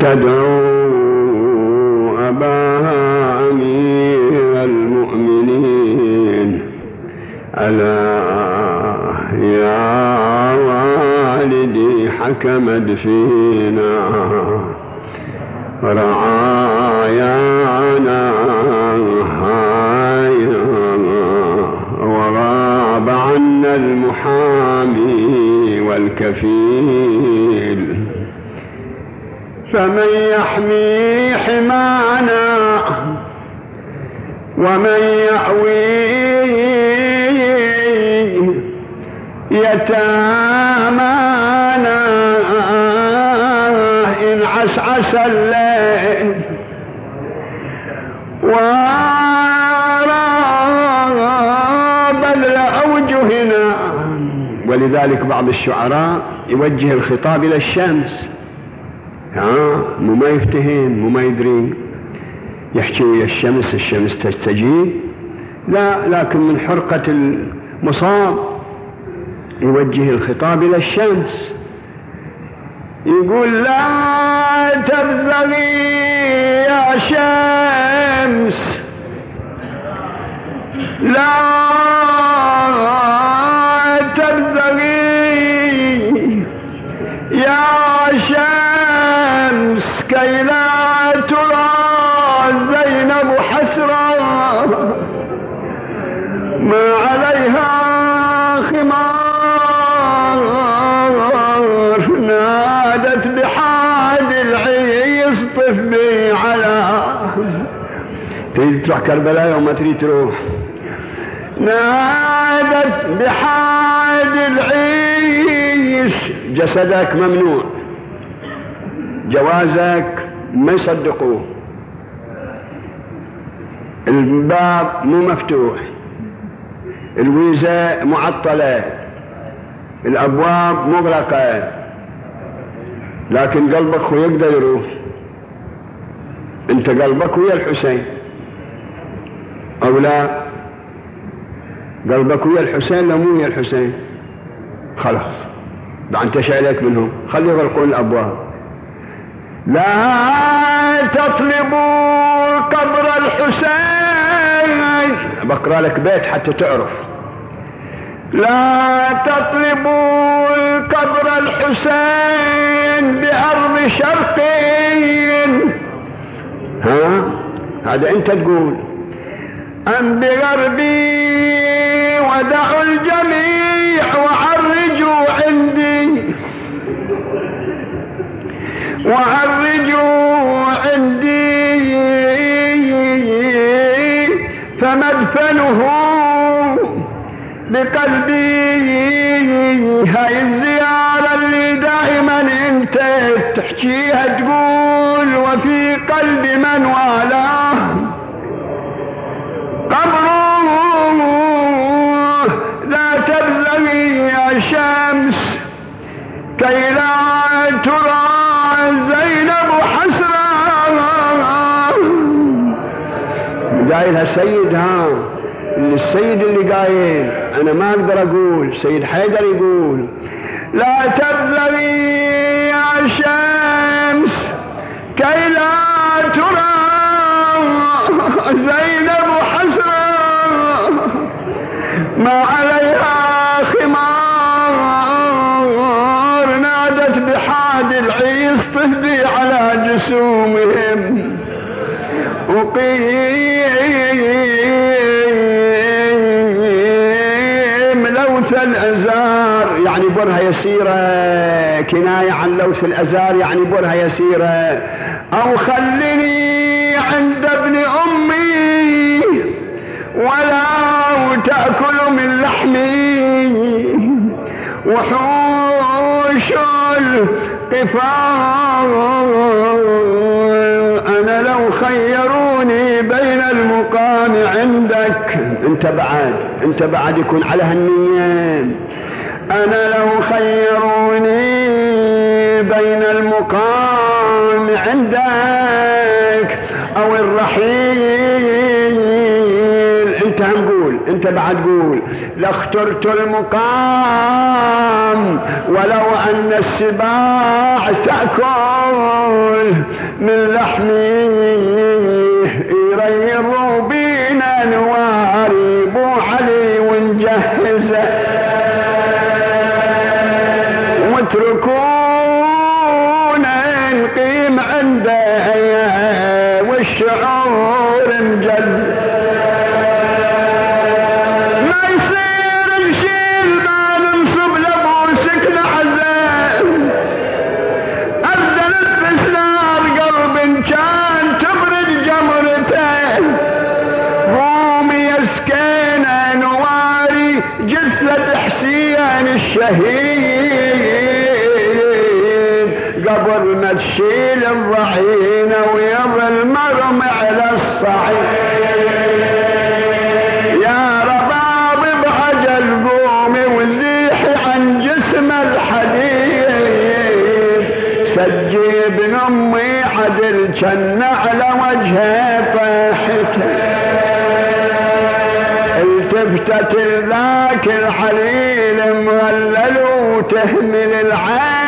تدعو أباها أمير المؤمنين. ألا يا والدي حكمت فينا رعايانا وغاب عنا المحامي والكفيل. فمن يحمي حمانا ومن يأوي يتامانا إن عسعس الليل بذل أوجهنا. ولذلك بعض الشعراء يوجه الخطاب إلى الشمس. ها؟ مو ما يفتهين مو ما يدري يحكي الشمس الشمس تستجيب لا لكن من حرقة المصاب يوجه الخطاب إلى الشمس. يقول لا تبتغي يا شمس. لا نادت بحاد العيس طف على تريد تروح كربلاء يوم ما تريد تروح. نادت بحاد العيش جسدك ممنوع. جوازك ما يصدقوه. الباب مو مفتوح. الويزة معطلة. الأبواب مغلقة. لكن قلبك هو يقدر يروح. انت قلبك ويا الحسين. أو لا؟ قلبك ويا الحسين لا مو ويا الحسين. خلاص. بعد انت شايلك منهم. خلي يغلقون الأبواب. لا تطلبوا قبر الحسين. بقرأ لك بيت حتى تعرف. لا تطلبوا قبر الحسين بأرض شرقين ها هذا أنت تقول. أم بغربي ودعوا الجميع وعرجوا عندي. وعرجوا عندي. فمدفنه بقلبي. هاي انت تحكيها تقول وفي قلب من والاه؟ قبره لا تبلغي يا شمس كي لا ترى زينب حسرة قايلها سيد ها السيد اللي قايل أنا ما أقدر أقول سيد حيدر يقول لا تبلغي يا شمس كي لا ترى زينب حسرة ما عليها خمار نادت بحاد العيس تهدي على جسومهم. وقيم لوث الأزار. يعني برها يسيرة. كناية عن لوث الأزار يعني برها يسيرة. أو خلني عند ابن أمي ولا تأكل من لحمي. وحوش القفار أنا لو خيروني بين المقام عندك. انت بعد انت بعد يكون على هالنية. أنا لو خيروني بين المقام عندك أو الرحيل. أنت هم قول أنت بعد قول. لاخترت المقام ولو أن السباع تأكل من لحمي. يريضوا الشهيد. قبل ما تشيل الضعينة ويظل مرمى على الصعيد. يا رباب بعجل قومي وزيحي عن جسم الحديد سجي ابن امي عدل جن على وجهه. التفتت ذاك الحليل مغلل وتهمل العين.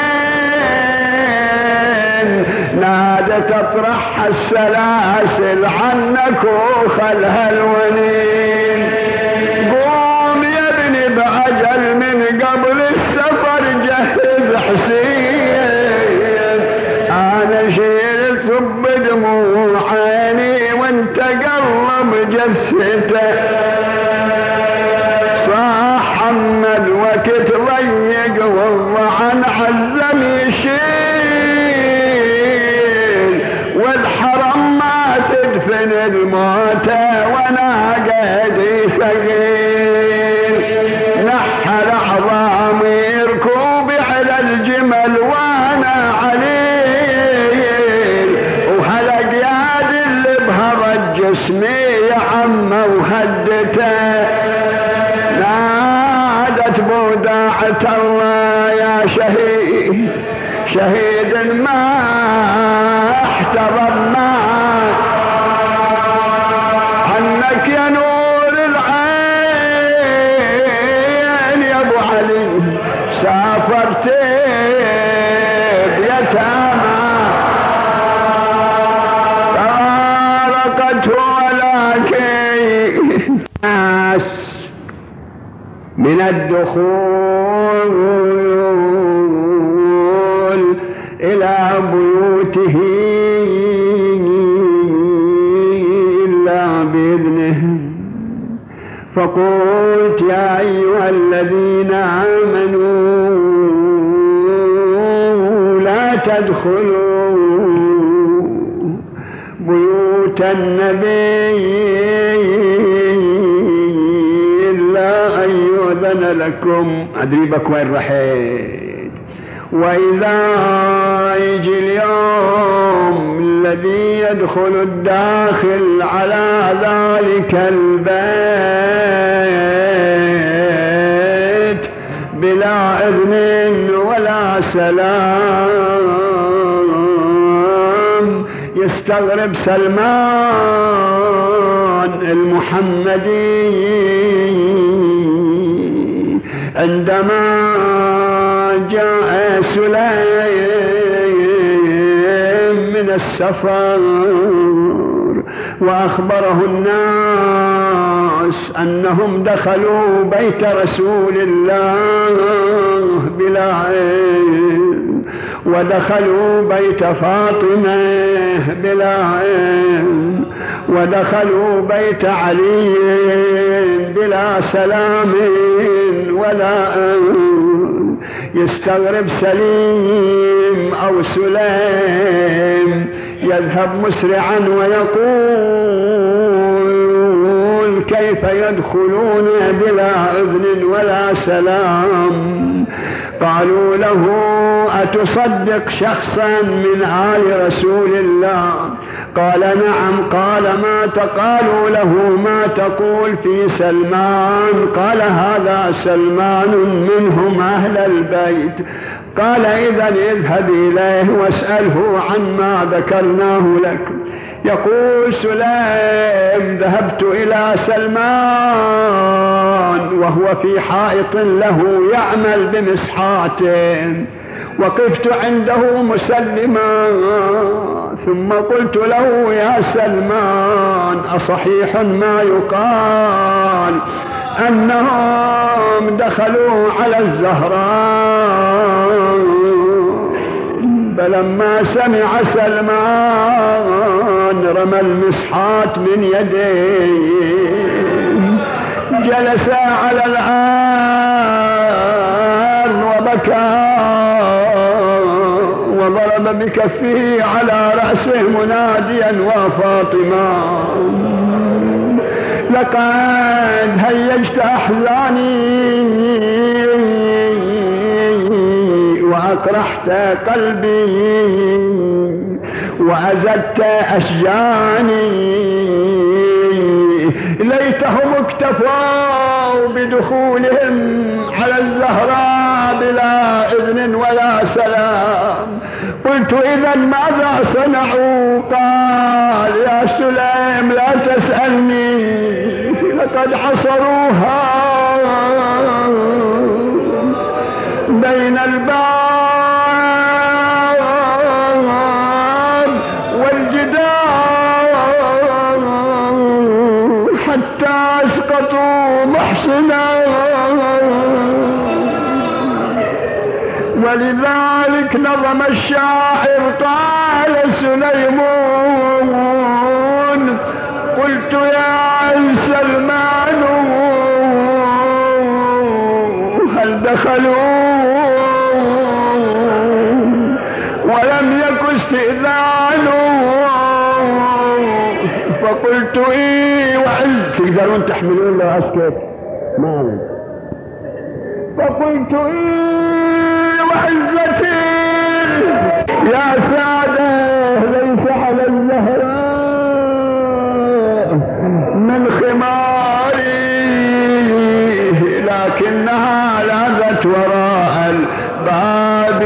نادت اطرح السلاسل عنك وخلها الونين. قوم يا ابني بعجل من قبل السفر جهز حسين. أنا شيلت بدموع عيني وانت قلب جسته الدخول إلى بيوته إلا بإذنه. فقلت يا أيها الذين آمنوا لا تدخلوا بيوت النبي لكم. أدري بك وين رحيت. وإذا يجي اليوم الذي يدخل الداخل على ذلك البيت بلا إذن ولا سلام. يستغرب سلمان المحمدي. عندما جاء سليم من السفر وأخبره الناس أنهم دخلوا بيت رسول الله بلا علم ودخلوا بيت فاطمة بلا علم ودخلوا بيت علي بلا سلام ولا يستغرب سليم أو سليم يذهب مسرعا ويقول كيف يدخلون بلا إذن ولا سلام؟ قالوا له أتصدق شخصا من آل رسول الله؟ قال نعم قال ما تقالوا له ما تقول في سلمان؟ قال هذا سلمان منهم أهل البيت. قال إذا اذهب إليه واسأله عما ذكرناه لك. يقول سليم ذهبت إلى سلمان وهو في حائط له يعمل بمسحات وقفت عنده مسلما ثم قلت له يا سلمان أصحيح ما يقال؟ أنهم دخلوا على الزهراء. فلما سمع سلمان رمى المسحات من يديه. جلس على الآن. بكفه على رأسه مناديا وفاطمة لقد هيجت أحزاني وأكرحت قلبي وأزدت أشجاني. ليتهم اكتفوا بدخولهم على الزهراء بلا إذن ولا سلام. قلت إذا ماذا صنعوا؟ قال يا سليم لا تسألني لقد حصروها بين الباب ولذلك نظم الشاعر قال سليمون قلت يا سلمان هل دخلوا؟ ولم يك استئذان. فقلت إيه وعز تقدرون تحملون له اسكت ما فقلت إيه وعزتي يا سادة ليس على الزهراء. من خماري لكنها لاذت وراء الباب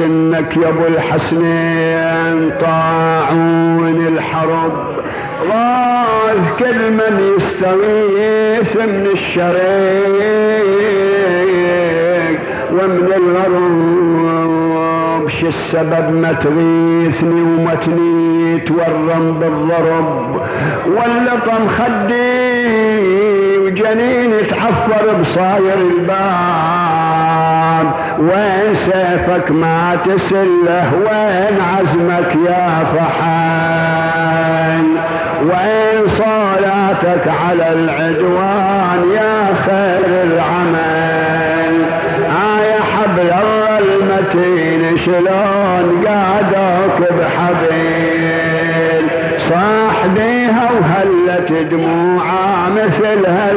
سنك يا أبو الحسنين طاعون الحرب. غاث كل من يستغيث من الشريك ومن الغرب شو السبب ما تغيثني وما تنيت والرم بالضرب؟ واللطم خدي وجنين تعفر بصاير الباب. وين سيفك ما تسله؟ وين عزمك يا فحان؟ وين صلاتك على العدوان يا خير العمل؟ آية حبل الله المتين شلون قادوك بحبيل؟ صاح بيها وهلت دموعها مثل هل